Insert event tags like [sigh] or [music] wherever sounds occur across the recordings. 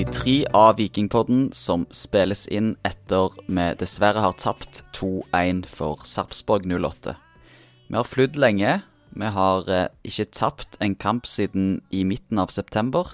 83 av Vikingpodden, som spilles inn etter vi dessverre har tapt 2-1 for Sarpsborg 08. Vi har flydd lenge. Vi har eh, ikke tapt en kamp siden i midten av september.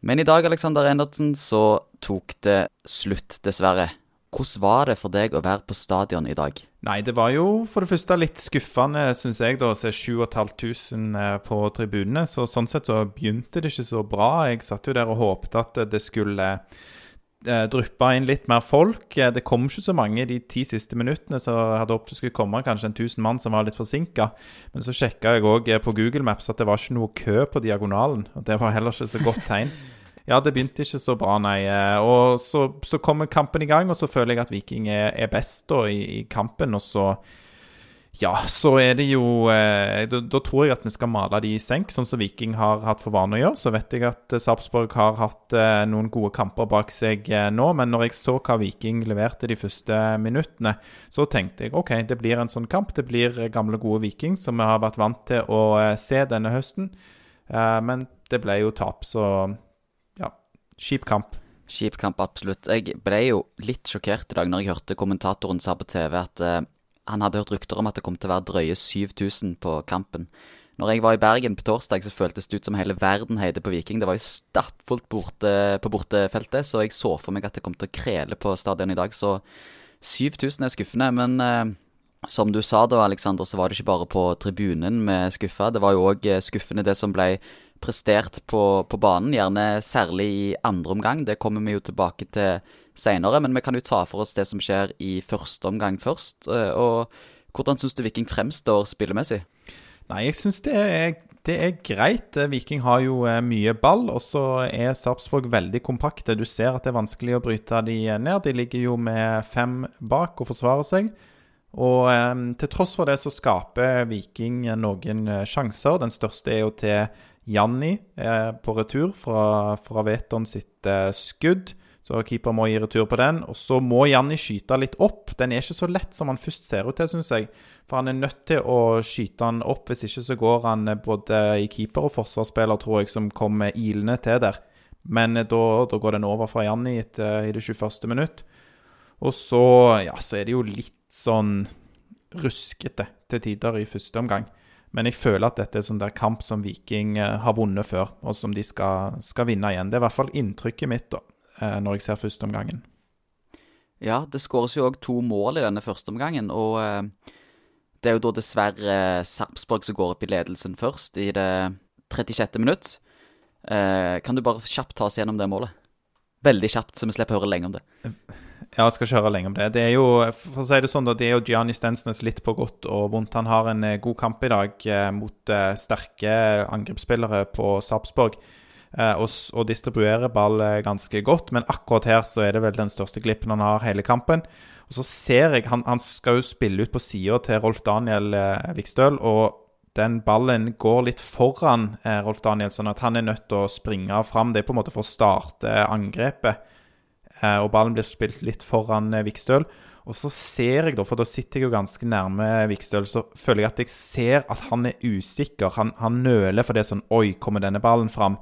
Men i dag, Alexander Endertsen, så tok det slutt, dessverre. Hvordan var det for deg å være på stadion i dag? Nei, det var jo for det første litt skuffende, syns jeg, da, å se 7500 på tribunene. Så sånn sett så begynte det ikke så bra. Jeg satt jo der og håpte at det skulle eh, dryppe inn litt mer folk. Eh, det kom ikke så mange de ti siste minuttene, så jeg hadde håpet det skulle komme kanskje en 1000 mann som var litt forsinka. Men så sjekka jeg òg på Google Maps at det var ikke noe kø på diagonalen. Og det var heller ikke så godt tegn. [laughs] Ja, det begynte ikke så bra, nei. Eh, og så, så kommer kampen i gang, og så føler jeg at Viking er, er best da, i, i, kampen. Og så Ja, så er det jo eh, da, da, tror jeg at vi skal male de i senk, sånn som Viking har hatt for vane å gjøre. Så vet jeg at eh, Sarpsborg har hatt eh, noen gode kamper bak seg eh, nå, men når jeg så hva Viking leverte de første minuttene, så tenkte jeg OK, det blir en sånn kamp. Det blir gamle, gode Viking, som vi har vært vant til å eh, se denne høsten. men det ble jo tap, så Kjip kamp. Kjip kamp, absolutt. Jeg ble jo litt sjokkert i dag når jeg hørte kommentatoren sa på TV at uh, han hadde hørt rykter om at det kom til å være drøye 7000 på kampen. Når jeg var i Bergen på torsdag, så føltes det ut som hele verden heide på Viking. Det var jo stappfullt borte, på bortefeltet, så jeg så for meg at det kom til å krele på stadion i dag. Så 7000 er skuffende. Men uh, som du sa da, Alexander, så var det ikke bare på tribunen vi skuffa. Det var jo òg eh, skuffende det som ble prestert på, på, banen, gjerne særlig i andre omgang. Det kommer vi jo tilbake til seinere, men vi kan jo ta for oss det som skjer i første omgang først. Eh, og hvordan syns du Viking fremstår spillemessig? Nei, jeg syns det, det, er greit. Viking har jo eh, mye ball, og så er Sarpsborg veldig kompakte. Du ser at det er vanskelig å bryte de ned. De ligger jo med fem bak og forsvarer seg. Og eh, til tross for det så skaper Viking noen sjanser. Den største er jo til Janni er på retur fra, fra Veton sitt eh, skudd. Så keeper må gi retur på den. Og så må Janni skyte litt opp. Den er ikke så lett som han først ser ut til, syns jeg. For han er nødt til å skyte den opp, hvis ikke så går han eh, både i keeper og forsvarsspiller, tror jeg, som kommer ilende til der. Men eh, da, da går den over fra Janni i det 21. minutt. Og så, ja, så er det jo litt sånn ruskete til tider i første omgang. Men jeg føler at dette er sånn der kamp som Viking eh, har vunnet før, og som de skal, skal vinne igjen. Det er i hvert fall inntrykket mitt da, eh, når jeg ser førsteomgangen. Ja, det skåres jo òg to mål i denne førsteomgangen, og eh, det er jo da dessverre Sarpsborg som går opp i ledelsen først, i det 36. minutt. Kan du bare kjapt ta oss gjennom det målet? Veldig kjapt, så vi slipper å høre lenge om det. Ja, jeg skal ikke høre lenge om det. Det er jo for å si det sånn da, det er jo Gianni Stensnes litt på godt og vondt. Han har en eh, god kamp i dag eh, mot eh, sterke angrepsspillere på Sarpsborg. Og, og, distribuerer ball ganske godt, men akkurat her så er det vel den største glippen han har hele kampen. Og så ser jeg Han, han skal jo spille ut på sida til Rolf Daniel Vikstøl, og den ballen går litt foran Rolf Daniel, sånn at han er nødt til å springe fram. Det er på en måte for å starte angrepet. Eh, og ballen blir spilt litt foran eh, Vikstøl. Og så ser jeg, da, for da sitter jeg jo ganske nærme Vikstøl, så føler jeg at jeg ser at han er usikker. Han, han nøler for det sånn Oi, kommer denne ballen fram?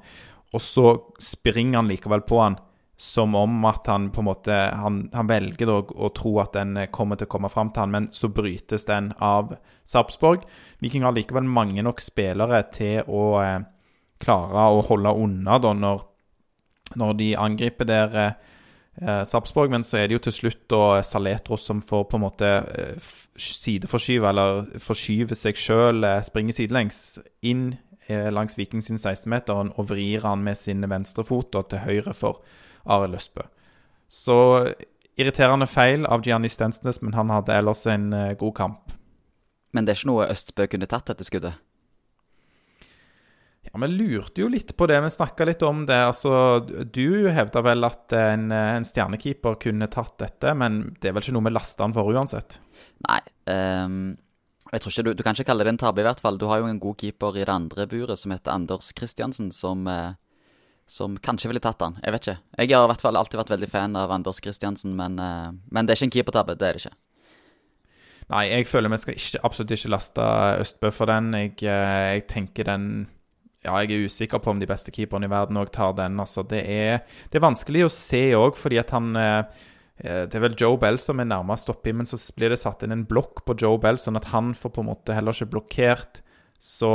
Og så springer han likevel på han, som om at han på en måte Han, han velger da å tro at den eh, kommer til å komme fram til han, men så brytes den av Sarpsborg. Viking har likevel mange nok spillere til å eh, klare å holde unna da når, når de angriper der. Eh, eh, Sarpsborg. Men så er det jo til slutt da Saletros som får på en måte eh, sideforskyve, eller forskyve seg sjøl, eh, springe sidelengs inn eh, langs Viking sin 16-meter og vrir han med sin venstrefot til høyre for Arild Østbø. Så irriterende feil av Gianni Stensnes, men han hadde ellers en eh, god kamp. Men det er ikke noe Østbø kunne tatt dette skuddet? Ja, Vi lurte jo litt på det. Vi snakka litt om det. Altså, Du hevda vel at en, en, stjernekeeper kunne tatt dette, men det er vel ikke noe vi lasta han for uansett? Nei. Um, jeg tror ikke du, du kan ikke kalle det en tabbe, i hvert fall. Du har jo en god keeper i det andre buret som heter Anders Kristiansen, som, eh, som kanskje ville tatt han. Jeg vet ikke. Jeg har i hvert fall alltid vært veldig fan av Anders Kristiansen, men, uh, men det er ikke en keepertabbe. Det er det ikke. Nei, jeg føler vi skal ikke, absolutt ikke laste Østbø for den. Jeg, eh, jeg tenker den ja, jeg er usikker på om de beste keeperne i verden òg tar den. altså. Det er, det er vanskelig å se òg, fordi at han eh, eh, Det er vel Joe Bell som er nærmest oppi, men så blir det satt inn en blokk på Joe Bell, sånn at han får på en måte heller ikke blokkert. Så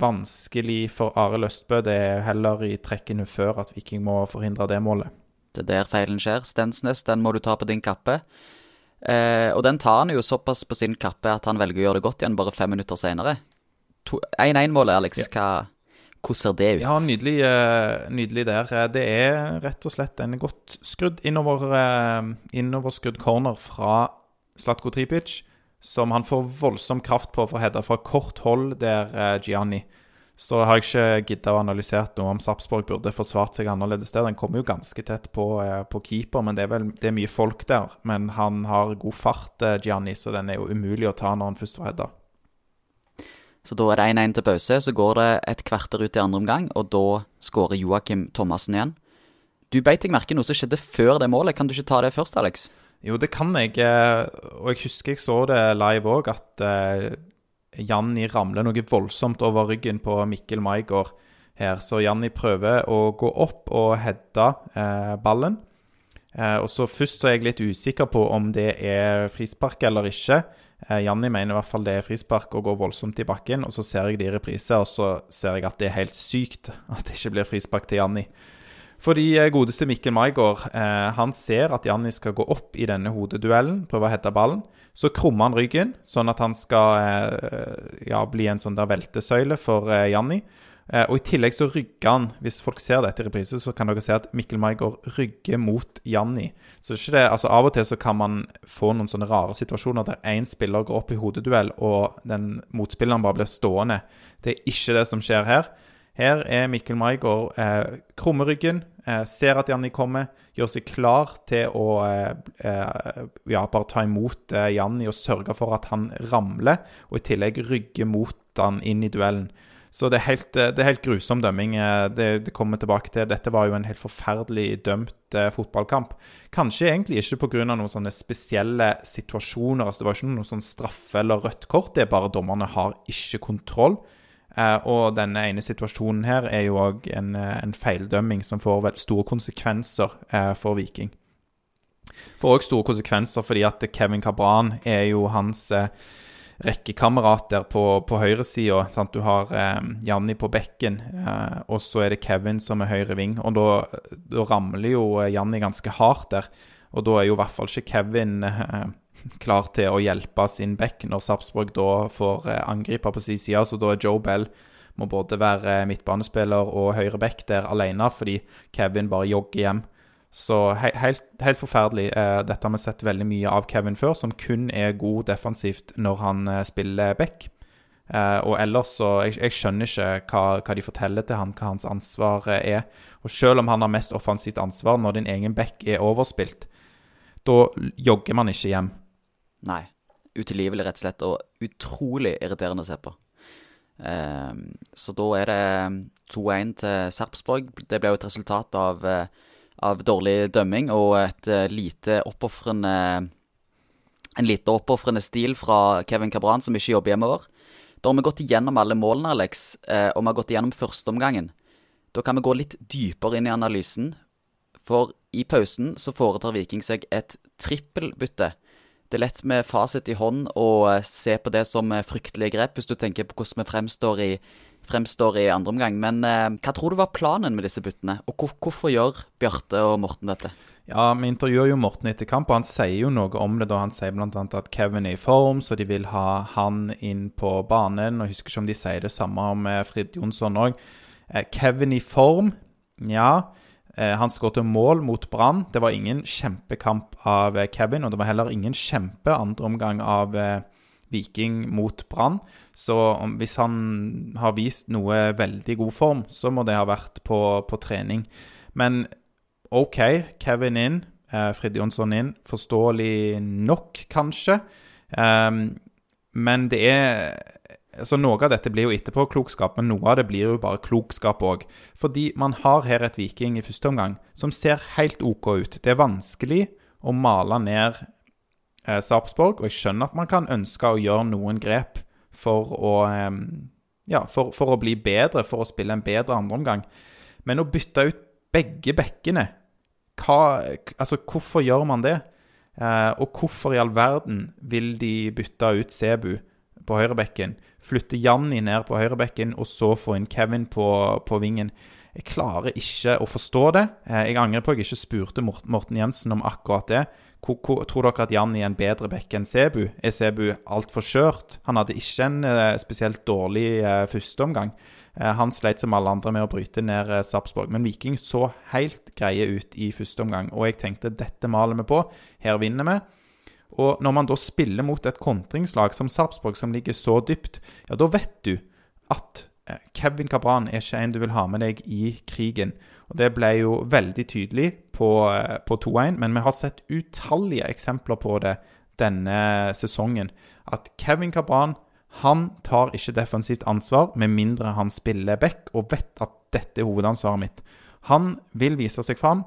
vanskelig for Arild Østbø. Det er heller i trekkene før at Viking må forhindre det målet. Det er der feilen skjer. Stensnes, den må du ta på din kappe. Eh, og den tar han jo såpass på sin kappe at han velger å gjøre det godt igjen bare fem minutter senere. 1-1-målet, Alex. Hva, hvordan ser det ut? Ja, nydelig, uh, nydelig der. Eh, det er rett og slett en godt skrudd innover, uh, innoverskrudd corner fra Slatko Tripic, som han får voldsom kraft på for å heade fra kort hold der, Gianni. Så har jeg ikke gidda å analysere noe om Sarpsborg burde forsvart seg annerledes der. Den kommer jo ganske tett på, på keeper, men det er vel det er mye folk der. Men han har god fart, Gianni, så den er jo umulig å ta når han først får heada. Så da er det 1-1 til pause. Så går det et kvarter ut i andre omgang, og da skårer Joakim Thomassen igjen. Du beit deg merke noe som skjedde før det målet. Kan du ikke ta det først, Alex? Jo, det kan jeg. Eh, og jeg husker jeg så det live òg, at uh, Janni ramler noe voldsomt over ryggen på Mikkel Maigård her. Så Janni prøver å gå opp og heade uh, ballen. Og så Først så er jeg litt usikker på om det er frispark eller ikke. Eh, Janni mener i hvert fall det er frispark og går voldsomt i bakken. og Så ser jeg det i reprise, og så ser jeg at det er helt sykt at det ikke blir frispark til Janni. Fordi eh, godeste Mikkel Maigård eh, han ser at Janni skal gå opp i denne hodeduellen, prøve å hete ballen. Så krummer han ryggen, sånn at han skal eh, ja, bli en sånn der veltesøyle for eh, Janni. Og I tillegg så rygger han Hvis folk ser dette i reprise, så kan dere se at Mikkel Maigård rygger mot Janni. Så det er ikke det, altså Av og til så kan man få noen sånne rare situasjoner der én spiller går opp i hodeduell, og den motspilleren bare blir stående. Det er ikke det som skjer her. Her er Mikkel Maigård eh, krumme ryggen, eh, ser at Janni kommer, gjør seg klar til å eh, eh, ja, bare ta imot eh, Janni og sørge for at han ramler, og i tillegg rygge mot han inn i duellen. Så det er helt, eh, det er helt grusom dømming. Eh, det, det, kommer tilbake til. Dette var jo en helt forferdelig dømt eh, fotballkamp. Kanskje egentlig ikke pga. noen sånne spesielle situasjoner. altså Det var ikke noe sånn straffe eller rødt kort. Det er bare dommerne har ikke kontroll. Eh, og denne ene situasjonen her er jo òg en, eh, en, feildømming som får veldig store konsekvenser eh, for Viking. Får òg store konsekvenser fordi at Kevin Cabran er jo hans eh, rekkekamerat på, på høyresida. Du har eh, Janni på bekken, eh, og så er det Kevin som er høyre ving. Og da, da ramler jo eh, Janni ganske hardt der. Og da er jo i hvert fall ikke Kevin eh, [laughs] klar til å hjelpe sin bekk når Sarpsborg da får eh, angriper på sin side. Så da er Joe Bell må både være midtbanespiller og høyre bekk der alene, fordi Kevin bare jogger hjem. Så he helt, helt, forferdelig. Eh, dette har vi sett veldig mye av Kevin før, som kun er god defensivt når han eh, spiller back. Eh, og ellers så Jeg, jeg skjønner ikke hva, hva, de forteller til han, hva hans ansvar er. Og selv om han har mest offensivt ansvar når din egen back er overspilt, da jogger man ikke hjem. Nei. Utilgivelig, rett og slett, og utrolig irriterende å se på. Så da er det 2-1 til Sarpsborg. Det ble jo et resultat av av dårlig dømming og et uh, lite oppofrende En lite oppofrende stil fra Kevin Cabran, som ikke jobber hjemover. Da har vi gått igjennom alle målene, Alex, uh, og vi har gått igjennom førsteomgangen. Da kan vi gå litt dypere inn i analysen, for i pausen så foretar Viking seg et trippelbytte. Det er lett med fasit i hånd å eh, se på det som fryktelige grep, hvis du tenker på hvordan vi fremstår i fremstår i andre omgang. Men eh, hva tror du var planen med disse byttene, og hvor, hvorfor gjør Bjarte og Morten dette? Ja, Vi intervjuer jo Morten etter kamp, og han sier jo noe om det. da Han sier bl.a. at Kevin er i form, så de vil ha han inn på banen. og husker ikke om de sier det samme om eh, Frid Jonsson òg. Eh, Kevin i form, ja. Eh, han skåret mål mot Brann. Det var ingen kjempekamp av eh, Kevin, og det var heller ingen kjempe andre omgang av eh, Viking mot Brann. Så om, hvis han har vist noe veldig god form, så må det ha vært på, på trening. Men OK, Kevin inn, eh, Frid Jonsson inn. Forståelig nok, kanskje. Um, men det er så Noe av dette blir jo etterpåklokskap, men noe av det blir jo bare klokskap òg. Fordi man har her et Viking i første omgang som ser helt OK ut. Det er vanskelig å male ned eh, Sarpsborg. Og jeg skjønner at man kan ønske å gjøre noen grep for å, ja, for, for, å bli bedre, for å spille en bedre andreomgang. Men å bytte ut begge bekkene hva, Altså, hvorfor gjør man det? Eh, og hvorfor i all verden vil de bytte ut Sebu på høyrebekken, flytte Janni ned på høyrebekken og så få inn Kevin på, på vingen? Jeg klarer ikke å forstå det. Eh, jeg angrer på at jeg ikke spurte Morten Jensen om akkurat det. Tror dere at Janni er en bedre bekk enn Sebu? Er Sebu altfor skjørt? Han hadde ikke en eh, spesielt dårlig eh, førsteomgang. Han sleit som alle andre med å bryte ned Sarpsborg. Men Viking så helt greie ut i første omgang, og jeg tenkte dette maler vi på. Her vinner vi. Og når man da spiller mot et kontringslag som Sarpsborg, som ligger så dypt, ja, da vet du at Eh, Kevin Cabran er ikke en du vil ha med deg i krigen. Og Det ble jo veldig tydelig på, eh, på 2-1, men vi har sett utallige eksempler på det denne sesongen. At Kevin Cabran han tar ikke defensivt ansvar med mindre han spiller back og vet at dette er hovedansvaret mitt. Han vil vise seg fram.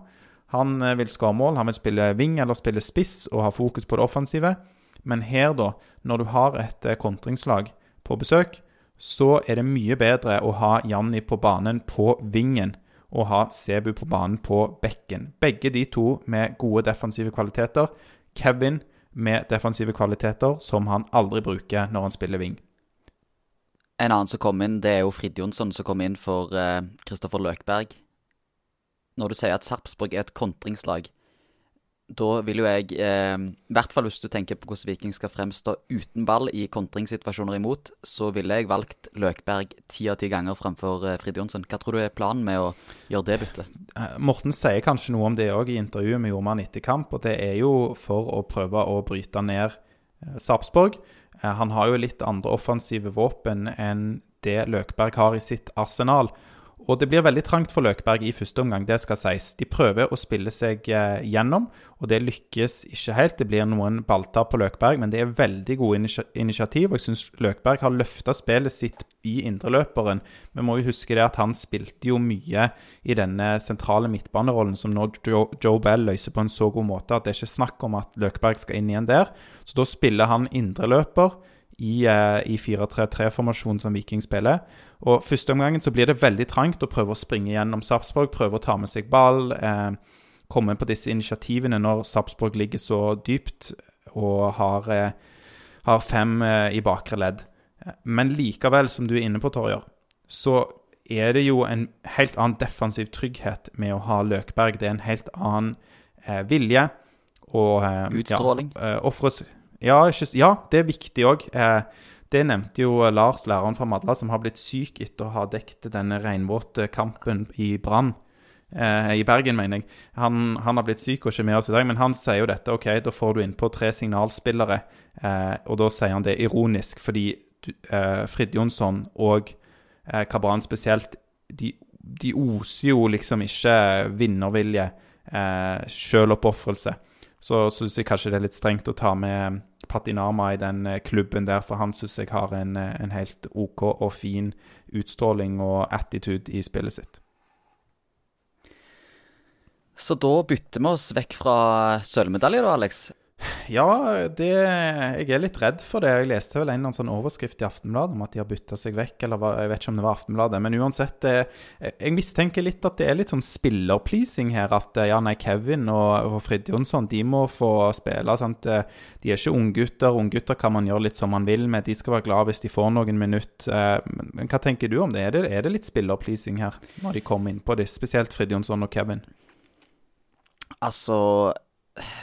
Han eh, vil skåre mål, han vil spille wing eller spille spiss og ha fokus på det offensive. Men her, da, når du har et kontringslag på besøk, så er det mye bedre å ha Janni på banen på vingen og ha Sebu på banen på bekken. Begge de to med gode defensive kvaliteter. Kevin med defensive kvaliteter som han aldri bruker når han spiller ving. En annen som kom inn, det er jo Frid Jonsson som kom inn for Kristoffer uh, Løkberg. Når du sier at Sarpsborg er et kontringslag, da vil jo jeg, eh, i hvert fall hvis du tenker på hvordan Viking skal fremstå uten ball i kontringssituasjoner imot, så ville jeg valgt Løkberg ti av ti ganger framfor eh, Frid Jonsson. Hva tror du er planen med å gjøre det byttet? Eh, Morten sier kanskje noe om det òg i intervjuet med Jormann etter kamp, og det er jo for å prøve å bryte ned eh, Sarpsborg. Han har jo litt andre offensive våpen enn det Løkberg har i sitt arsenal. Og det blir veldig trangt for Løkberg i første omgang, det skal sies. De prøver å spille seg eh, gjennom, og det lykkes ikke helt. Det blir noen balltap på Løkberg, men det er veldig gode initiativ. Og jeg syns Løkberg har løfta spillet sitt i indreløperen. Vi må jo huske det at han spilte jo mye i denne sentrale midtbanerollen som nå Joe, Joe Bell løser på en så god måte at det er ikke snakk om at Løkberg skal inn igjen der. Så da spiller han indreløper i, uh, i 4-3-3-formasjonen som Viking spiller. Og Første omgangen så blir det veldig trangt å prøve å springe gjennom Sarpsborg, prøve å ta med seg ball. Eh, komme på disse initiativene når Sarpsborg ligger så dypt og har, eh, har fem eh, i bakre ledd. Men likevel, som du er inne på, Torjer, så er det jo en helt annen defensiv trygghet med å ha Løkberg. Det er en helt annen eh, vilje. Og, eh, Utstråling. Ja, eh, ikke, ja, ja, det er viktig òg. Eh, det nevnte jo Lars, læreren fra Madla, som har blitt syk etter å ha dekket denne regnvåte kampen i Brann. Eh, I Bergen, mener jeg. Han, han, har blitt syk og ikke med oss i dag, men han sier jo dette. OK, da får du innpå tre signalspillere. Eh, og da sier han det ironisk, fordi eh, Frid Jonsson og eh, Kabran spesielt, de, de, oser jo liksom ikke vinnervilje, eh, sjøloppofrelse. Så syns jeg kanskje det er litt strengt å ta med Patinama i den eh, klubben der, for han syns jeg har en, eh, en, helt OK og fin utstråling og attitude i spillet sitt. Så da bytter vi oss vekk fra sølvmedalje, da, Alex? Ja, det, jeg er litt redd for det. Jeg leste vel en sånn overskrift i Aftenbladet om at de har bytta seg vekk, eller jeg vet ikke om det var Aftenbladet. Men uansett, eh, jeg mistenker litt at det er litt sånn spillerpleasing her. At eh, ja, nei, Kevin og, og Frid Jonsson, de må få spille. sant? Eh, de er ikke unggutter. Unggutter kan man gjøre litt som man vil med. De skal være glad hvis de får noen minutt. Men hva tenker du om det? Er det, er det litt spillerpleasing her, når de kommer inn på det, spesielt Frid Jonsson og Kevin? Altså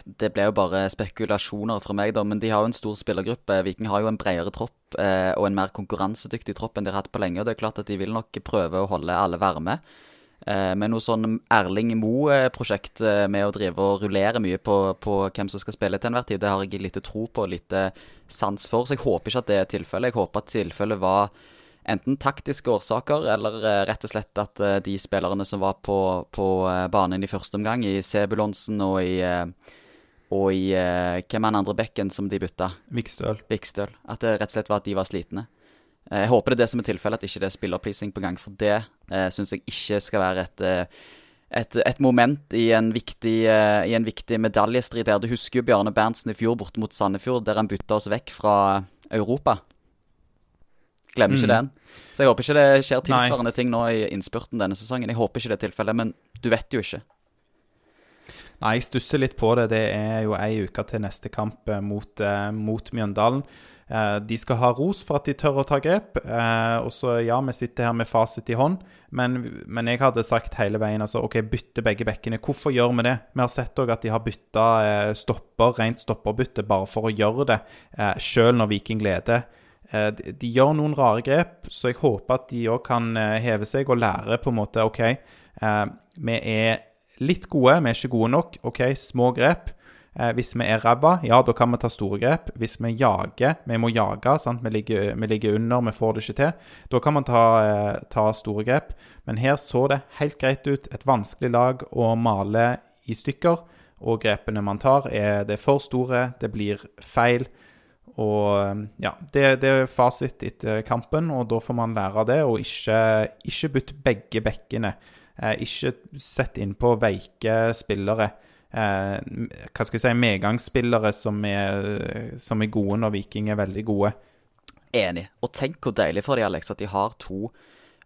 det ble jo bare spekulasjoner fra meg, da. Men de har jo en stor spillergruppe. Viking har jo en bredere tropp eh, og en mer konkurransedyktig tropp enn de har hatt på lenge. Og det er klart at de vil nok prøve å holde alle varme. Eh, med noe sånn Erling Moe-prosjekt eh, med å drive og rullere mye på, på, hvem som skal spille til enhver tid, det har jeg lite tro på og lite sans for. Så jeg håper ikke at det er tilfellet. Jeg håper at tilfellet var enten taktiske årsaker eller eh, rett og slett at eh, de spillerne som var på, på eh, banen i første omgang, i Sebulonsen og i og i Hvem er den andre bekken som de bytta? Vikstøl. Vikstøl. At det rett og slett var at de var slitne. Jeg håper det er det som er tilfellet, at ikke det er spillerpleasing på gang. For det eh, syns jeg ikke skal være et, et, et moment i en, viktig, i en viktig medaljestrid der. Du husker jo Bjarne Berntsen i fjor borte mot Sandefjord, der han bytta oss vekk fra Europa. Glemmer ikke Mm. den. Så jeg håper ikke det skjer Nei. tilsvarende ting nå i innspurten denne sesongen. Jeg håper ikke det er tilfellet, men du vet jo ikke. Nei, jeg stusser litt på det. Det er jo ei uke til neste kamp eh, mot, eh, mot Mjøndalen. Eh, de skal ha ros for at de tør å ta grep. Eh, og så, ja, vi sitter her med fasit i hånd, men, men jeg hadde sagt hele veien altså, OK, bytte begge bekkene. Hvorfor gjør vi det? Vi har sett òg at de har bytta eh, stopper, rent stopperbytte, bare for å gjøre det, eh, sjøl når Viking leder. Eh, de, de gjør noen rare grep, så jeg håper at de òg kan eh, heve seg og lære på en måte OK, eh, vi er litt gode, vi er ikke gode nok. OK, små grep. Eh, hvis vi er ræva, ja, da kan vi ta store grep. Hvis vi jager, vi må jage, sant? Vi, ligger, vi ligger under, vi får det ikke til. Da kan man ta, eh, ta store grep. Men her så det helt greit ut. Et vanskelig lag å male i stykker. Og grepene man tar, er, det for store, det blir feil. Og ja, det, det er fasit etter kampen, og da får man lære av det, og ikke, ikke bytt begge bekkene. Eh, ikke sett innpå veike spillere. Eh, hva skal jeg si, medgangsspillere som er, som er gode når Viking er veldig gode. Enig. Og tenk hvor deilig for de, Alex, at de har to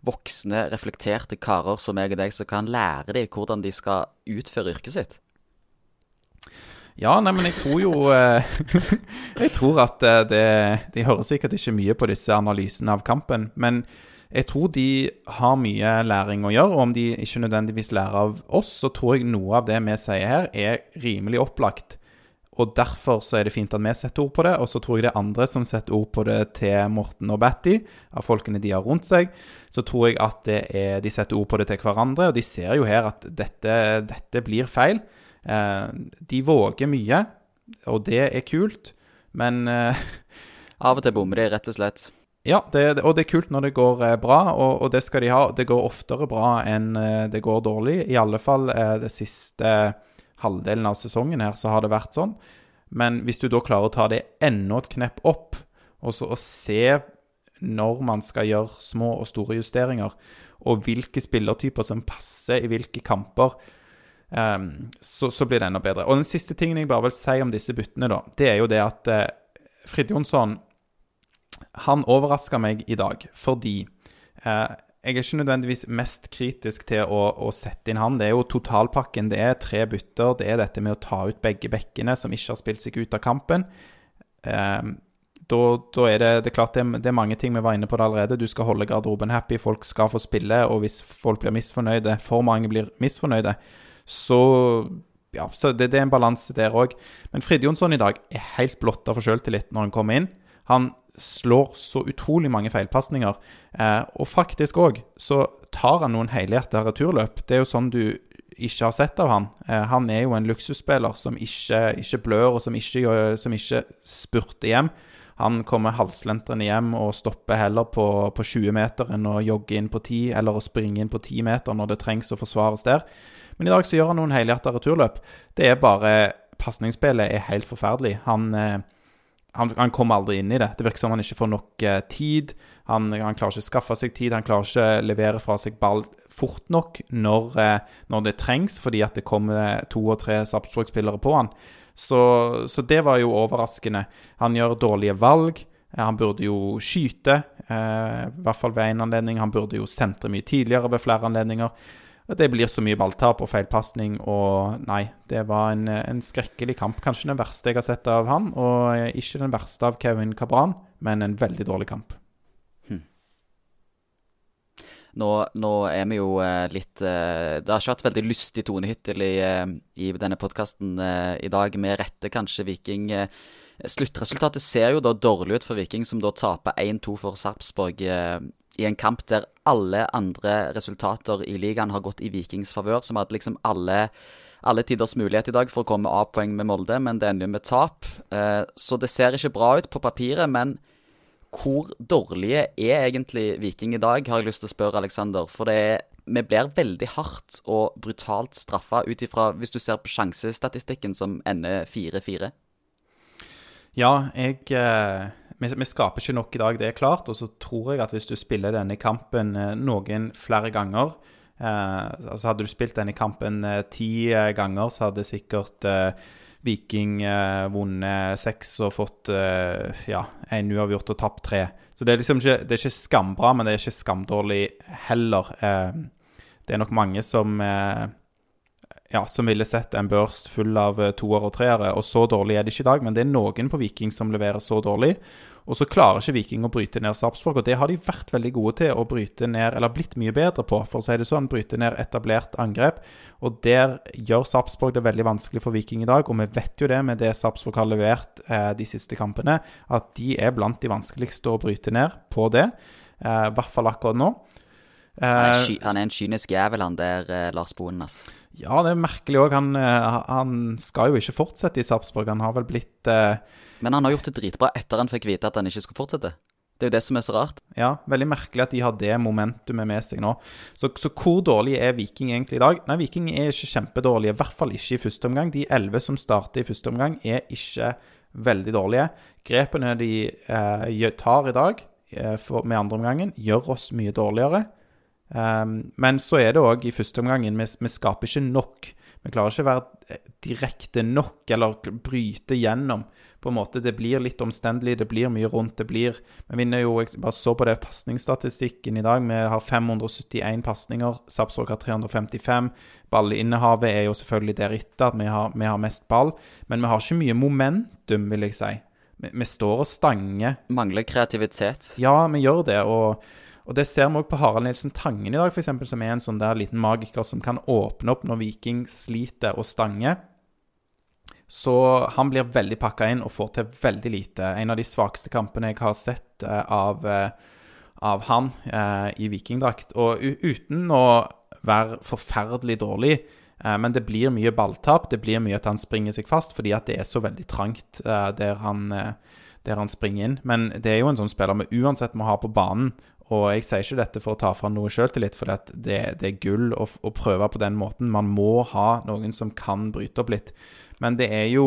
voksne, reflekterte karer som meg og deg, som kan lære dem hvordan de skal utføre yrket sitt. Ja, nei, men jeg tror jo eh, [laughs] Jeg tror at eh, det De hører sikkert ikke mye på disse analysene av kampen, men jeg tror de har mye læring å gjøre. Og om de ikke nødvendigvis lærer av oss, så tror jeg noe av det vi sier her, er rimelig opplagt. Og derfor så er det fint at vi setter ord på det, og så tror jeg det er andre som setter ord på det til Morten og Batty, av folkene de har rundt seg. Så tror jeg at er, de setter ord på det til hverandre, og de ser jo her at dette, dette blir feil. Eh, de våger mye, og det er kult, men eh, [laughs] Av og til bommer de, rett og slett. ja, det, og det er kult når det går eh, bra, og, og det skal de ha. Det går oftere bra enn det går dårlig. I alle fall eh, det siste halvdelen av sesongen her så har det vært sånn. Men hvis du da klarer å ta det enda et knepp opp, og så å se når man skal gjøre små og store justeringer, og hvilke spillertyper som passer i hvilke kamper, eh, så, så blir det enda bedre. Og den siste tingen jeg bare vil si om disse byttene, da, det er jo det at eh, Frid Jonsson han overraska meg i dag fordi eh, jeg er ikke nødvendigvis mest kritisk til å, å, sette inn han. Det er jo totalpakken. Det er tre bytter. Det er dette med å ta ut begge bekkene som ikke har spilt seg ut av kampen. Eh, da, da, er det, det er klart det, det, er mange ting vi var inne på det allerede. Du skal holde garderoben happy, folk skal få spille. Og hvis folk blir misfornøyde, for mange blir misfornøyde, så ja, så det, det er en balanse der òg. Men Frid Jonsson i dag er helt blotta for sjøltillit når han kommer inn. Han slår så utrolig mange feilpasninger. Eh, og faktisk òg så tar han noen helhjerta returløp. Det er jo sånn du ikke har sett av han. Eh, han er jo en luksusspiller som ikke, ikke blør, og som ikke, som ikke spurter hjem. Han kommer halslentrende hjem og stopper heller på, på 20 meter enn å jogge inn på 10, eller å springe inn på 10 meter når det trengs å forsvares der. Men i dag så gjør han noen helhjerta returløp. Det er bare Pasningsspillet er helt forferdelig. Han eh, han, han kommer aldri inn i det. Det virker som han ikke får nok eh, tid. Han, han klarer ikke å skaffe seg tid. Han klarer ikke å levere fra seg ball fort nok når, eh, når det trengs, fordi at det kommer to og tre Sarpsborg-spillere på han. Så, så det var jo overraskende. Han gjør dårlige valg. Han burde jo skyte, i hvert fall ved én anledning. Han burde jo sentre mye tidligere ved flere anledninger. Det blir så mye balltap og feilpasning, og nei, det var en, en skrekkelig kamp. Kanskje den verste jeg har sett av han, og ikke den verste av Kevin Cabran, men en veldig dårlig kamp. Nå, nå er vi jo eh, litt eh, Det har ikke vært veldig lystig tone hittil i, eh, i denne podkasten eh, i dag. Med rette, kanskje, Viking. Eh, sluttresultatet ser jo da dårlig ut for Viking, som da taper 1-2 for Sarpsborg eh, i en kamp der alle andre resultater i ligaen har gått i Vikings favør, som hadde liksom alle alle tiders mulighet i dag for å komme av poeng med Molde, men det ender jo med tap. Eh, så det ser ikke bra ut på papiret, men hvor dårlige er egentlig Viking i dag, har jeg lyst til å spørre Aleksander. For er, vi blir veldig hardt og brutalt straffa ut ifra, hvis du ser på sjansestatistikken som ender 4-4. Ja, jeg eh, vi, skaper ikke nok i dag, det er klart. Og så tror jeg at hvis du spiller denne kampen eh, noen flere ganger eh, altså Hadde du spilt denne kampen eh, ti eh, ganger, så hadde sikkert eh, Viking eh, vunnet seks og fått eh, ja, en uavgjort og tapt tre. Så det er liksom ikke, det er ikke skambra, men det er ikke skamdårlig heller. Det er nok mange som ja, som ville sett en børs full av toer toere og treere, og så dårlig er det ikke i dag. Men det er noen på Viking som leverer så dårlig. Og så klarer ikke Viking å bryte ned Sarpsborg, og det har de vært veldig gode til å bryte ned, eller blitt mye bedre på, for å si det sånn. Bryte ned etablert angrep. Og der gjør Sarpsborg det veldig vanskelig for Viking i dag. Og vi vet jo det med det Sarpsborg har levert eh, de siste kampene, at de er blant de vanskeligste å bryte ned på det. Eh, I hvert fall akkurat nå. Han er, han er en kynisk jævel, han der Lars Boen Altså. Ja, det er merkelig òg. Han, han, skal jo ikke fortsette i Sarpsborg. Han har vel blitt eh... Men han har gjort det dritbra etter han fikk vite at han ikke skulle fortsette. Det er jo det som er så rart. Ja, veldig merkelig at de har det momentumet med seg nå. Så, så hvor dårlig er Viking egentlig i dag? Nei, Viking er ikke kjempedårlige. I hvert fall ikke i første omgang. De elleve som starter i første omgang, er ikke veldig dårlige. Grepene de eh, tar i dag eh, for, med andre omgangen, gjør oss mye dårligere. Um, men så er det òg i første omgangen vi, vi, skaper ikke nok. Vi klarer ikke å være eh, direkte nok eller bryte gjennom. På en måte, Det blir litt omstendelig, det blir mye rundt. det blir, Vi vinner jo, Jeg bare så på det pasningsstatistikken i dag. Vi har 571 pasninger. Sarpsborg har 355. Ballinnehavet er jo selvfølgelig deretter at vi har, vi har mest ball. Men vi har ikke mye momentum, vil jeg si. Vi, vi står og stanger. Mangler kreativitet. Ja, vi gjør det. og og Det ser vi òg på Harald Nilsen Tangen i dag, for eksempel, som er en sånn der liten magiker som kan åpne opp når Viking sliter og stanger. Så han blir veldig pakka inn og får til veldig lite. En av de svakeste kampene jeg har sett uh, av, uh, av, han eh, i vikingdrakt. Og uten å være forferdelig dårlig, men det blir mye balltap. Det blir mye at han springer seg fast fordi at det er så veldig trangt der han, der han springer inn. Men det er jo en sånn spiller vi uansett må ha på banen. Og jeg sier ikke dette for å ta fra noe sjøltillit, for det, det, er gull å, å, prøve på den måten. Man må ha noen som kan bryte opp litt. Men det er jo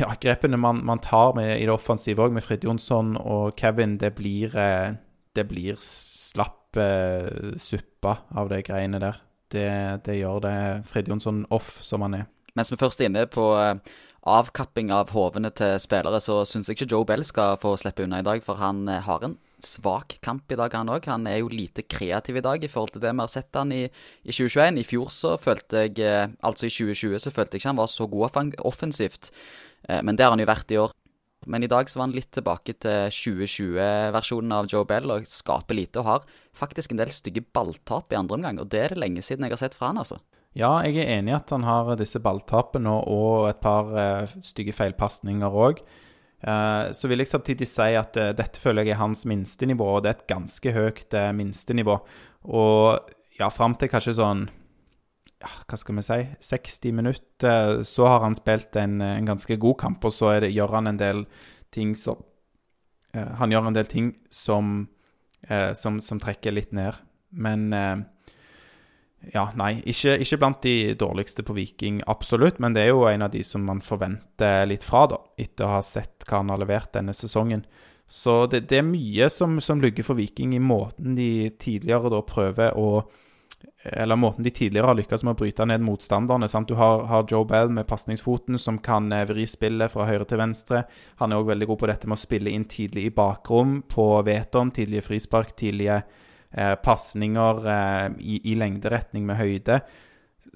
ja, grepene man, man tar med, i det offensive òg, med Frid Jonsson og Kevin, det blir, eh, det blir slapp eh, suppe av de greiene der. Det, det gjør det Frid Jonsson off, som han er. Mens vi først er inne på eh, avkapping av hovene til spillere, så syns jeg ikke Joe Bell skal få slippe unna i dag, for han har en svak kamp i dag, han òg. Han er jo lite kreativ i dag i forhold til det vi har sett han i, i 2021. I fjor så følte jeg, eh, altså i 2020, så følte jeg ikke han var så god offensivt. Eh, men det har han jo vært i år. Men i dag så var han litt tilbake til 2020-versjonen av Joe Bell og skaper lite. Og har faktisk en del stygge balltap i andre omgang, og det er det lenge siden jeg har sett fra han, altså. Ja, jeg er enig i at han har disse balltapene og et par uh, stygge feilpasninger òg. Uh, så vil jeg samtidig si at uh, dette føler jeg er hans minstenivå, og det er et ganske høyt uh, minstenivå. Og ja, fram til kanskje sånn ja, hva skal vi si 60 minutter, så har han spilt en, en ganske god kamp, og så det, gjør han en del ting som Han gjør en del ting som, som, som trekker litt ned. Men ja, nei. Ikke, ikke, blant de dårligste på Viking, absolutt. Men det er jo en av de som man forventer litt fra, da. Etter å ha sett hva han har levert denne sesongen. Så det, det er mye som, som lugger for Viking i måten de tidligere da prøver å Eller måten de tidligere har lykkes med å bryte ned motstanderne. Sant? Du har, har Joe Bell med pasningsfoten, som kan eh, vri spillet fra høyre til venstre. Han er òg veldig god på dette med å spille inn tidlig i bakrom, på Veton, tidlige frispark, tidlige eh, pasninger eh, i, i, lengderetning med høyde,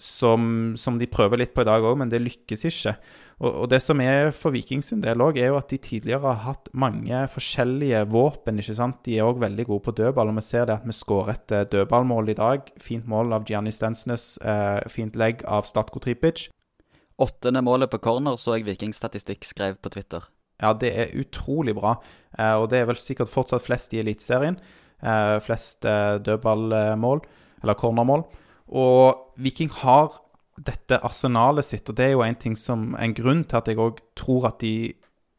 som, som, de prøver litt på i dag òg, men det lykkes ikke. Og, og, det som er for Vikings sin del òg, er jo at de tidligere har hatt mange forskjellige våpen. ikke sant? De er òg veldig gode på dødball, og vi ser det at vi skårer et eh, dødballmål i dag. Fint mål av Gianni Stensnes, eh, fint legg av Statko Tripic. Åttende målet på corner så jeg Vikingstatistikk skrev på Twitter. Ja, det er utrolig bra, eh, og det er vel sikkert fortsatt flest i Eliteserien. Eh, flest eh, dødballmål, eller cornermål. Og Viking har dette arsenalet sitt, og det er jo en ting som en grunn til at jeg òg tror at de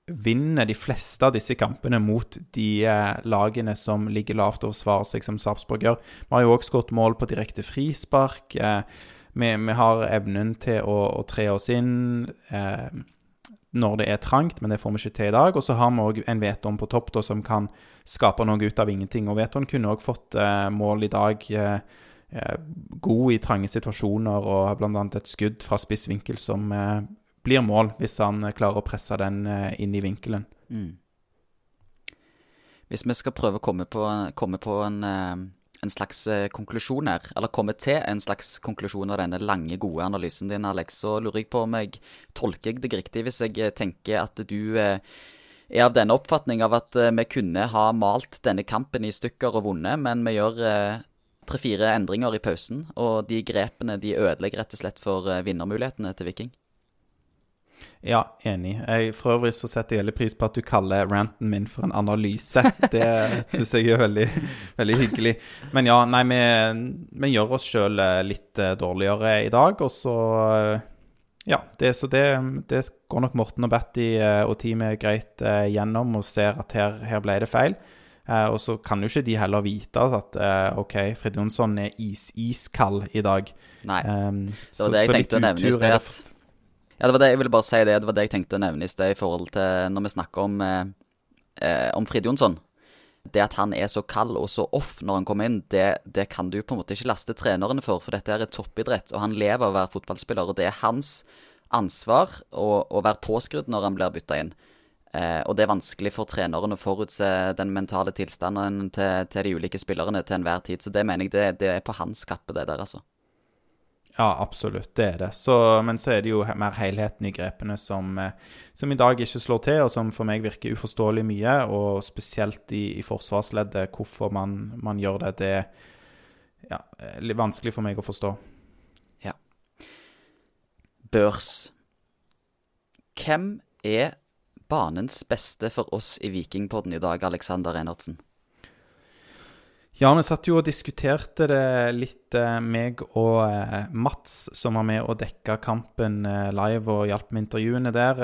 vinner de fleste av disse kampene mot de eh, lagene som ligger lavt og forsvarer seg, som Sarpsborg gjør. Vi har jo òg skåret mål på direkte frispark. Vi, vi, har evnen til å, å tre oss inn. Når det er trangt, men det får vi ikke til i dag. Og så har vi òg en Veton på topp da, som kan skape noe ut av ingenting. Og Veton kunne òg fått eh, mål i dag. Eh, eh, god i trange situasjoner og har bl.a. et skudd fra spiss vinkel som eh, blir mål, hvis han klarer å presse den eh, inn i vinkelen. Mm. Hvis vi skal prøve å komme på, komme på en, eh, en, slags eh, konklusjon her, eller komme til en slags konklusjon av denne lange, gode analysen din, Alex, så lurer jeg på om jeg tolker jeg deg riktig hvis jeg eh, tenker at du er av denne oppfatning av at vi kunne ha malt denne kampen i stykker og vunnet, men vi gjør tre-fire endringer i pausen, og de grepene de ødelegger rett og slett for vinnermulighetene til Viking? Ja, enig. Jeg, for øvrig så setter jeg veldig pris på at du kaller ranten min for en analyse. Det syns jeg er veldig, veldig, hyggelig. Men ja, nei, vi, vi gjør oss sjøl eh, litt eh, dårligere i dag, og så eh, Ja, det, så det, det går nok Morten og Batty og teamet greit gjennom og ser at her, her ble det feil. og så kan jo ikke de heller vite at OK, Fred Jonsson er is-iskald i dag. Nei. Um, det var det jeg tenkte å nevne i sted. Ja, det var det jeg ville bare si det. Det var det jeg tenkte å nevne i sted i forhold til når vi snakker om, eh, eh, om Frid Jonsson. Det at han er så kald og så off når han kommer inn, det, det, kan du på en måte ikke laste trenerne for. For dette er toppidrett, og han lever av å være fotballspiller. Og det er hans ansvar å, å være påskrudd når han blir bytta inn. Eh, og det er vanskelig for treneren å forutse den mentale tilstanden til, til de ulike spillerne til enhver tid. Så det mener jeg det, det er på hans kappe, det der, altså. Ja, absolutt. Det er det. Så, men så er det jo mer helheten i grepene som, eh, som, i dag ikke slår til, og som for meg virker uforståelig mye. Og spesielt i, i forsvarsleddet, hvorfor man, man, gjør det. Det er ja, litt vanskelig for meg å forstå. Ja. Børs. Hvem er banens beste for oss i Vikingpodden i dag, Alexander Einertsen? Ja, vi satt jo og diskuterte det litt, eh, meg og eh, Mats, som var med og dekka kampen eh, live og hjalp med intervjuene der.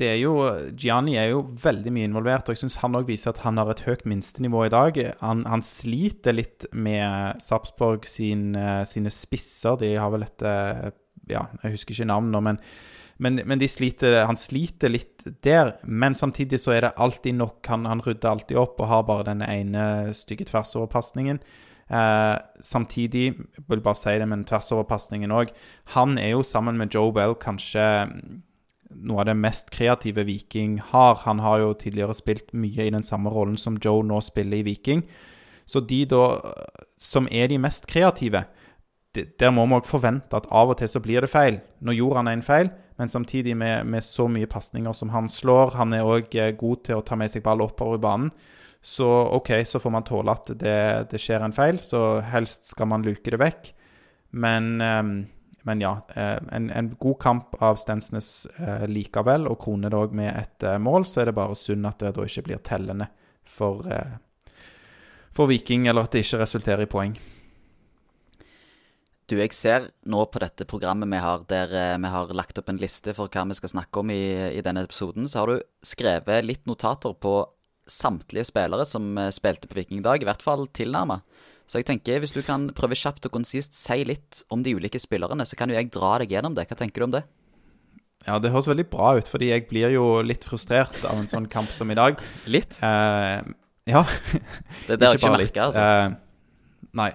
Det er jo, Gianni er jo veldig mye involvert, og jeg syns han òg viser at han har et høyt minstenivå i dag. Han, han sliter litt med Sarpsborg sin, sine spisser. De har vel et Ja, jeg husker ikke navnet nå, men men, men sliter, han sliter litt der. Men samtidig så er det alltid nok. Han, han rydder alltid opp og har bare denne ene stygge tversoverpasningen. Eh, samtidig, jeg vil bare si det, men tversoverpasningen òg Han er jo sammen med Joe Bell kanskje noe av det mest kreative Viking har. Han har jo tidligere spilt mye i den samme rollen som Joe nå spiller i Viking. Så de da som er de mest kreative, der må vi òg forvente at av og til så blir det feil. Nå gjorde han en feil, men samtidig med, med så mye pasninger som han slår. Han er òg eh, god til å ta med seg ball oppover i banen. Så OK, så får man tåle at det, det skjer en feil. Så helst skal man luke det vekk. Men, um, men ja. Eh, en, en, god kamp av Stensnes uh, likevel, og kroner det òg med et mål, så er det bare synd at det da ikke blir tellende for, for Viking, eller at det ikke resulterer i poeng. Du, jeg ser nå på dette programmet vi har, der eh, vi har lagt opp en liste for hva vi skal snakke om i, i denne episoden, så har du skrevet litt notater på samtlige spillere som eh, spilte på Vikingdag, i hvert fall tilnærma. Så jeg tenker, hvis du kan prøve kjapt og konsist si litt om de ulike spillerne, så kan jo jeg dra deg gjennom det. Hva tenker du om det? Ja, det høres veldig bra ut, fordi jeg blir jo litt frustrert av en sånn kamp som i dag. [laughs] litt? Uh, ja. Det er det [laughs] ikke, ikke merka, altså. Uh, Nei.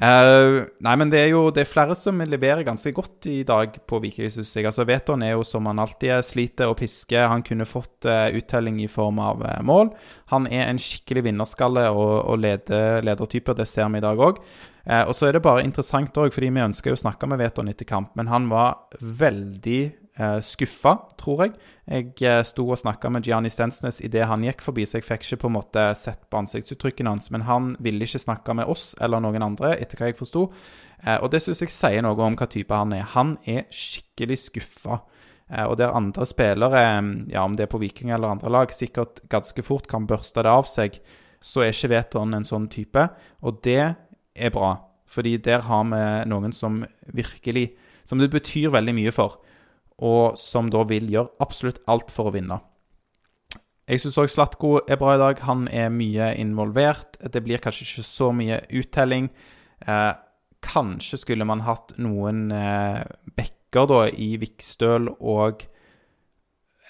Uh, nei, men det er jo det er flere som leverer ganske godt i dag på Viking, syns jeg. Altså, Veton er jo som han alltid er, sliter og pisker. Han kunne fått uh, uttelling i form av uh, mål. Han er en skikkelig vinnerskalle og, og leder, ledertype, det ser vi i dag òg. og så er det bare interessant òg, fordi vi ønsker jo å snakke med Veton etter kamp, men han var veldig eh, skuffa, tror jeg. Jeg eh, sto og snakka med Gianni Stensnes idet han gikk forbi, så jeg fikk ikke på en måte sett på ansiktsuttrykkene hans. Men han ville ikke snakke med oss eller noen andre, etter hva jeg forsto. Eh, og det syns jeg sier noe om hva type han er. Han er skikkelig skuffa. Og der andre spillere, ja om det er på Viking eller andre lag, sikkert ganske fort kan børste det av seg, så er ikke Veton en sånn type. Og det er bra, fordi der har vi noen som virkelig Som det betyr veldig mye for og som da vil gjøre absolutt alt for å vinne. Jeg syns òg Slatko er bra i dag. Han er mye involvert. Det blir kanskje ikke så mye uttelling. Eh, kanskje skulle man hatt noen eh, bekker da i Vikstøl og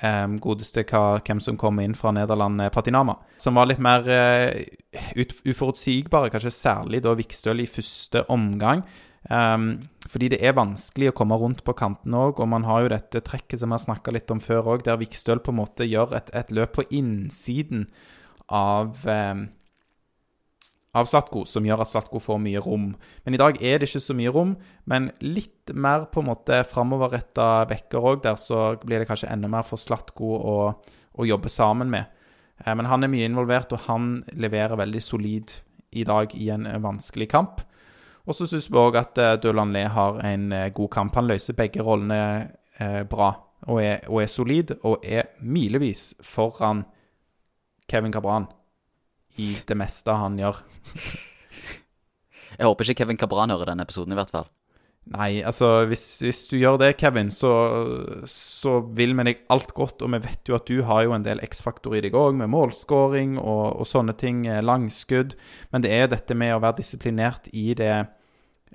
eh, godeste hva, hvem som kommer inn fra Nederland, eh, Patinama. Som var litt mer eh, uforutsigbare, kanskje særlig da Vikstøl i første omgang. Um, fordi det er vanskelig å komme rundt på kanten òg, og man har jo dette trekket som vi har snakka litt om før òg, der Vikstøl på en måte gjør et, et, løp på innsiden av um, av Slatko, som gjør at Slatko får mye rom. Men i dag er det ikke så mye rom. Men litt mer på en måte framoverretta backer òg, der så blir det kanskje enda mer for Slatko å, å jobbe sammen med. Eh, men han er mye involvert, og han leverer veldig solid i dag i en vanskelig kamp. Og så syns vi òg at uh, Lee Le har en uh, god kamp. Han løser begge rollene uh, bra og er, og er, solid, og er milevis foran Kevin Cabran i det meste han gjør. Jeg håper ikke Kevin Cabran hører denne episoden, i hvert fall. Nei, altså hvis, hvis du gjør det, Kevin, så, så vil vi deg alt godt. Og vi vet jo at du har jo en del X-faktor i deg òg, med målskåring og, og, sånne ting. Langskudd. Men det er dette med å være disiplinert i det, eh,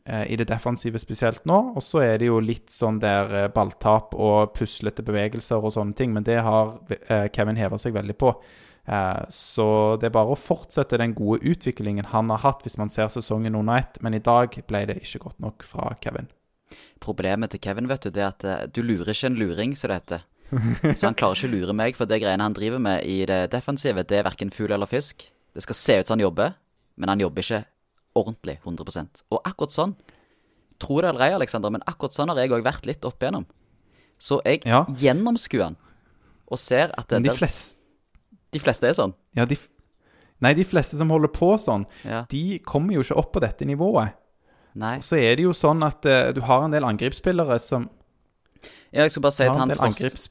i det defensive spesielt nå. Og så er det jo litt sånn der eh, balltap og puslete bevegelser og sånne ting. Men det har eh, Kevin heva seg veldig på. Eh, så det er bare å fortsette den gode utviklingen han har hatt hvis man ser sesongen under ett, men i dag ble det ikke godt nok fra Kevin. Problemet til Kevin vet du, det er at eh, du lurer ikke en luring, som det heter. Så han klarer ikke å lure meg, for det greiene han driver med i det defensive, det er verken fugl eller fisk. Det skal se ut som han jobber, men han jobber ikke ordentlig 100% Og akkurat sånn, tro det eller ei, Aleksander, men akkurat sånn har jeg òg vært litt opp igjennom. Så jeg ja. gjennomskuer den, og ser at det Men de fleste de fleste er sånn? Ja, de, nei, de fleste som holder på sånn, ja. de kommer jo ikke opp på dette nivået. Nei. Og så er det jo sånn at uh, du har en del angrepsspillere som Ja, jeg skal bare si til hans angrips...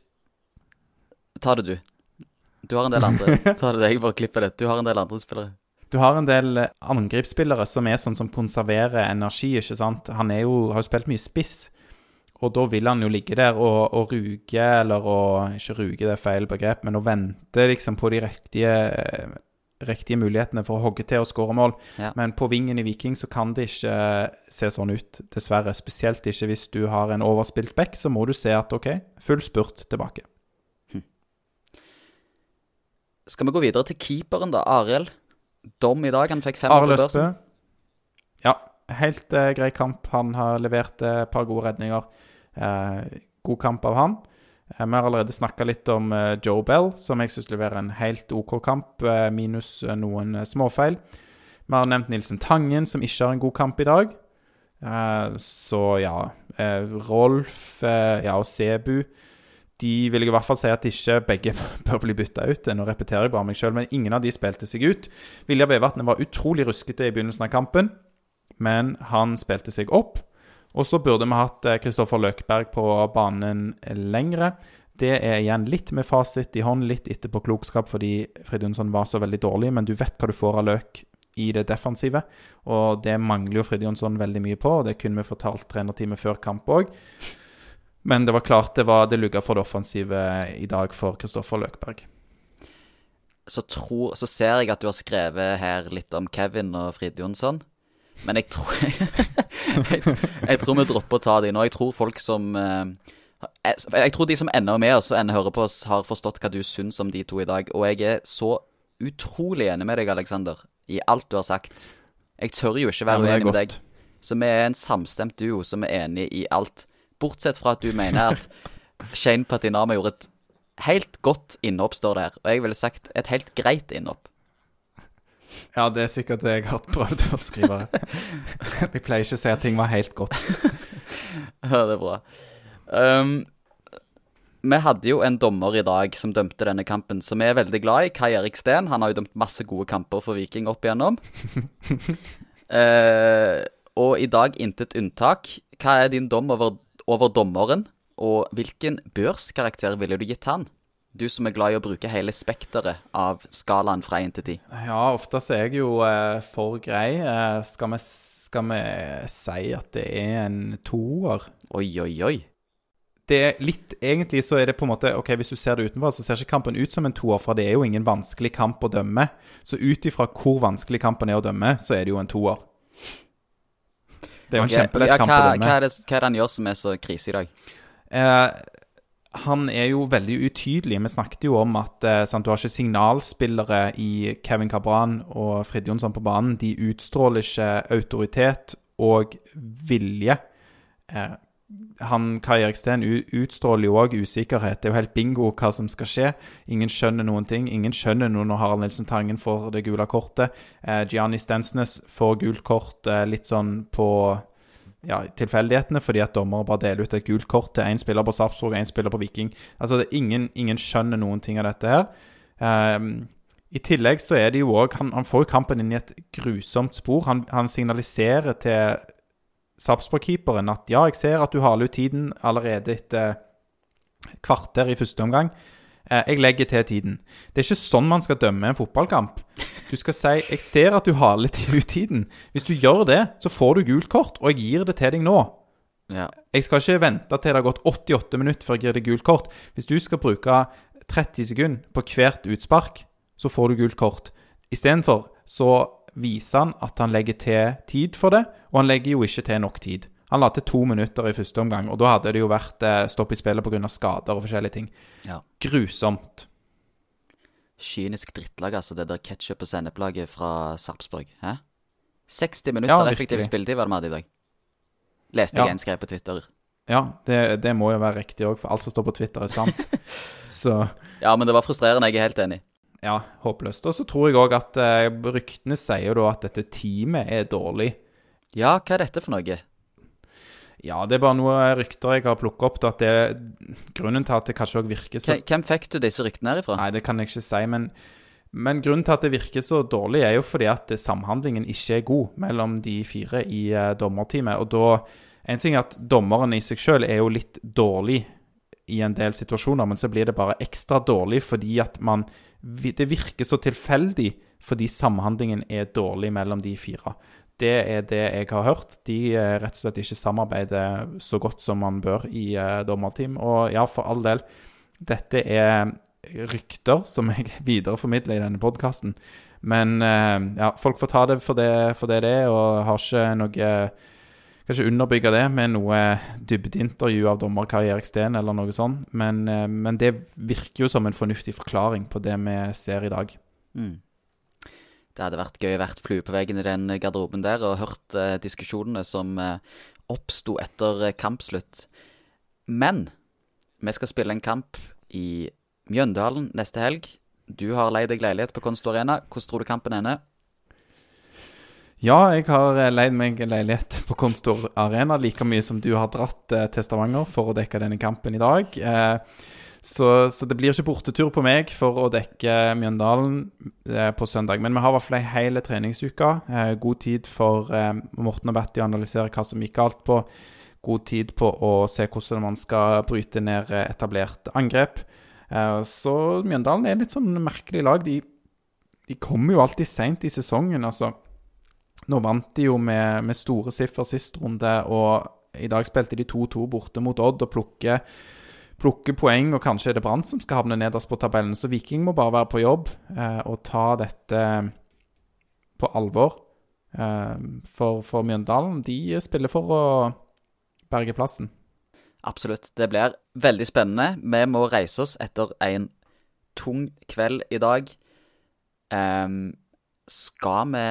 Ta det, du. Du har en del andre. [laughs] Ta det, jeg bare klipper det. Du har en del andre spillere. Du har en del eh, angrepsspillere som er sånn som konserverer energi, ikke sant. Han er jo, har jo spilt mye spiss. Og da vil han jo ligge der og, og ruge, eller å Ikke ruge, det er feil begrep, men å vente liksom på de riktige, riktige mulighetene for å hogge til og skåre mål. Ja. Men på vingen i Viking så kan det ikke se sånn ut, dessverre. Spesielt ikke hvis du har en overspilt back, så må du se at OK, full spurt tilbake. Hm. Skal vi gå videre til keeperen, da? Arild. Dom i dag. Han fikk fem på børsen. Ja, helt uh, grei kamp. Han har levert et uh, par gode redninger. Eh, god kamp av han. Eh, vi har allerede snakka litt om eh, Joe Bell, som jeg syns leverer en helt OK kamp, minus noen småfeil. Vi har nevnt Nilsen Tangen, som ikke har en god kamp i dag. Så ja Rolf ja, og Sebu De vil jeg i hvert fall si at ikke begge [laughs] bør bli bytta ut. Nå repeterer jeg bare meg sjøl, men ingen av de spilte seg ut. Vilja Vevatnet var utrolig ruskete i begynnelsen av kampen, men han spilte seg opp. Og så burde vi hatt Kristoffer eh, Løkberg på banen lengre. Det er igjen litt med fasit i hånd, litt etterpåklokskap fordi Fridjonsson var så veldig dårlig, men du vet hva du får av Løk i det defensive. Og det mangler jo Fridjonsson veldig mye på, og det kunne vi fortalt trenerteamet før kamp òg. Men det var klart det var det lugga for det offensive i dag for Kristoffer Løkberg. Så, tror, så ser jeg at du har skrevet her litt om Kevin og Fridjonsson. Men jeg tror [laughs] jeg, jeg, tror vi dropper å ta de nå. Jeg tror folk som jeg, eh, jeg tror de som ender med oss og ender hører på oss, har forstått hva du syns om de to i dag. Og jeg er så utrolig enig med deg, Aleksander, i alt du har sagt. Jeg tør jo ikke være uenig med deg. Så vi er en samstemt duo som er enig i alt. Bortsett fra at du mener at Shane Patinama gjorde et helt godt innhopp, står der. Og jeg ville sagt et helt greit innhopp. Ja, det er sikkert det jeg har prøvd å skrive. jeg pleier ikke å si at ting var helt godt. ja, det er bra. Um, vi hadde jo en dommer i dag som dømte denne kampen, som vi er veldig glad i. Kai Erik Steen. Han har jo dømt masse gode kamper for Viking opp igjennom. uh, [laughs] og i dag intet unntak. Hva er din dom over, over dommeren, og hvilken børskarakter ville du gitt han? Du som er glad i å bruke hele spekteret av skalaen fra 1 til 10. Ja, ofte så er jeg jo eh, for grei. Eh, skal, vi, skal, vi, si at det er en toer? Oi, oi, oi. Det er litt, Egentlig så er det på en måte Ok, hvis du ser det utenfor, så ser ikke kampen ut som en toer, for det er jo ingen vanskelig kamp å dømme. Så ut ifra hvor vanskelig kampen er å dømme, så er det jo en toer. Det er jo okay. kjempelett ja, kamp Hva. Hva er, det, hva er det han gjør som er så krise i dag? Eh, han er jo veldig utydelig. Vi snakket jo om at eh, sant, du har ikke signalspillere i Kevin Cabran og Frid Jonsson på banen. De utstråler ikke autoritet og vilje. Eh, han Kai Erik Steen utstråler jo òg usikkerhet. Det er jo helt bingo hva som skal skje. Ingen skjønner noen ting. Ingen skjønner noe når Harald Nilsen Tangen får det gule kortet. Eh, Gianni Stensnes får gult kort eh, litt sånn på ja, tilfeldighetene, fordi at dommere bare deler ut et gult kort til én spiller på Sarpsborg og én spiller på Viking. Altså, ingen, ingen skjønner noen ting av dette her. Ehm, I tillegg så er det jo òg han, han får jo kampen inn i et grusomt spor. Han, han signaliserer til Sarpsborg-keeperen at ja, jeg ser at du haler ut tiden allerede etter kvarter i første omgang. Eh, Jeg legger til tiden. Det er ikke sånn man skal dømme en fotballkamp. Du skal si 'Jeg ser at du haler ut tiden'. Hvis du gjør det, så får du gult kort, og jeg gir det til deg nå. Ja. Jeg skal ikke vente til det har gått 88 minutter før jeg gir deg gult kort. Hvis du skal bruke 30 sekunder på hvert utspark, så får du gult kort. Istedenfor så viser han at han legger til tid for det, og han legger jo ikke til nok tid. Han la til to minutter i første omgang, og da hadde det jo vært eh, stopp i spillet pga. skader og forskjellige ting. ja. Grusomt. Kynisk drittlag, altså. Det der ketsjup- og senneplaget fra Sarpsborg. Hæ? 60 minutter Ja, effektiv spilletid var det vi hadde i dag. Leste Ja. jeg en skrev på Twitter. Ja, det, det må jo være riktig òg, for alt som står på Twitter, er sant. [laughs] så Ja, men det var frustrerende, jeg er helt enig. Ja, håpløst. Og så tror jeg òg at eh, ryktene sier jo da at dette teamet er dårlig. Ja, hva er dette for noe? Ja, det er bare noe rykter jeg har plukket opp. Da, At det er grunnen til at det kanskje òg virker så Hvem- Hvem fikk du disse ryktene her ifra? Nei, det kan jeg ikke si. Men, men grunnen til at det virker så dårlig, er jo fordi at samhandlingen ikke er god mellom de fire i eh, dommerteamet. Og da En ting er at dommeren i seg sjøl er jo litt dårlig i en del situasjoner, men så blir det bare ekstra dårlig fordi at man Det virker så tilfeldig fordi samhandlingen er dårlig mellom de fire. Det er det jeg har hørt. De eh, rett og slett ikke samarbeider så godt som man bør i eh, dommerteam. Og ja, for all del, dette er rykter som jeg [laughs] videreformidler i denne podkasten. Men eh, ja, folk får ta det for det, for det det er, og har ikke noe Kan ikke underbygge det med noe dybdeintervju av dommer Kari Erik Steen eller noe sånt. Men, eh, men det virker jo som en fornuftig forklaring på det vi ser i dag. Mm. Det hadde vært gøy å vært flue på veggen i den garderoben der og hørt eh, diskusjonene som eh, oppsto etter eh, kampslutt. Men vi skal spille en kamp i Mjøndalen neste helg. Du har leid deg leilighet på Konsto Arena. Hvordan tror du kampen ender? Ja, jeg har eh, leid meg en leilighet på Konstor Arena, like mye som du har dratt eh, til Stavanger for å dekke denne kampen i dag. Eh, så, så det blir ikke bortetur på meg for å dekke Mjøndalen på søndag. Men vi har i hvert fall ei hel treningsuke. God tid for Morten og Betty å analysere hva som gikk galt på. God tid på å se hvordan man skal bryte ned etablert angrep. Så Mjøndalen er litt sånn merkelig lag. De, de kommer jo alltid seint i sesongen. altså nå vant de jo med, med store siffer sist runde, og i dag spilte de 2-2 borte mot Odd og plukker, plukke poeng. Og kanskje er det Brann som skal havne nederst på tabellen. Så Viking må bare være på jobb eh, og ta dette på alvor. Eh, for, for Mjøndalen, de spiller for å berge plassen. Absolutt. Det blir veldig spennende. Vi må reise oss etter en tung kveld i dag. Eh, skal vi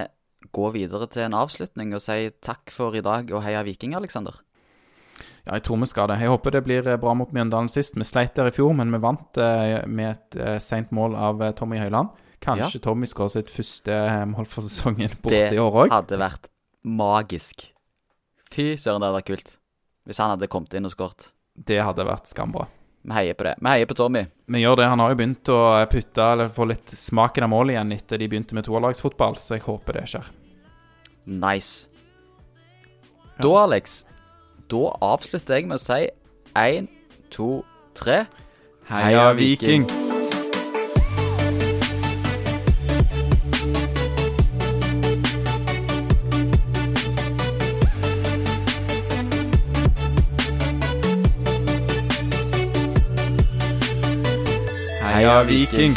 gå videre til en avslutning og si takk for i dag og heia Viking, Aleksander? Ja, jeg tror vi skal det. Jeg håper det blir eh, bra mot Mjøndalen sist. Vi sleit der i fjor, men vi vant eh, med et sent seint mål av eh, Tommy Høiland. Kanskje Tommy skårer sitt første eh, mål for sesongen borte Det i år òg. hadde vært magisk. Fy søren, det hadde vært kult. Hvis han hadde kommet inn og skåret. Det hadde vært skambra. Vi heier på det. Vi heier på Tommy. Vi gjør det. Han har jo begynt å putte, eller få litt smaken av mål igjen etter de begynte med toerlagsfotball, så jeg håper det skjer. Nice. Da, Alex, da avslutter jeg med å si én, to, tre. Heia Viking! Heia Viking!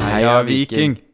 Heia Viking!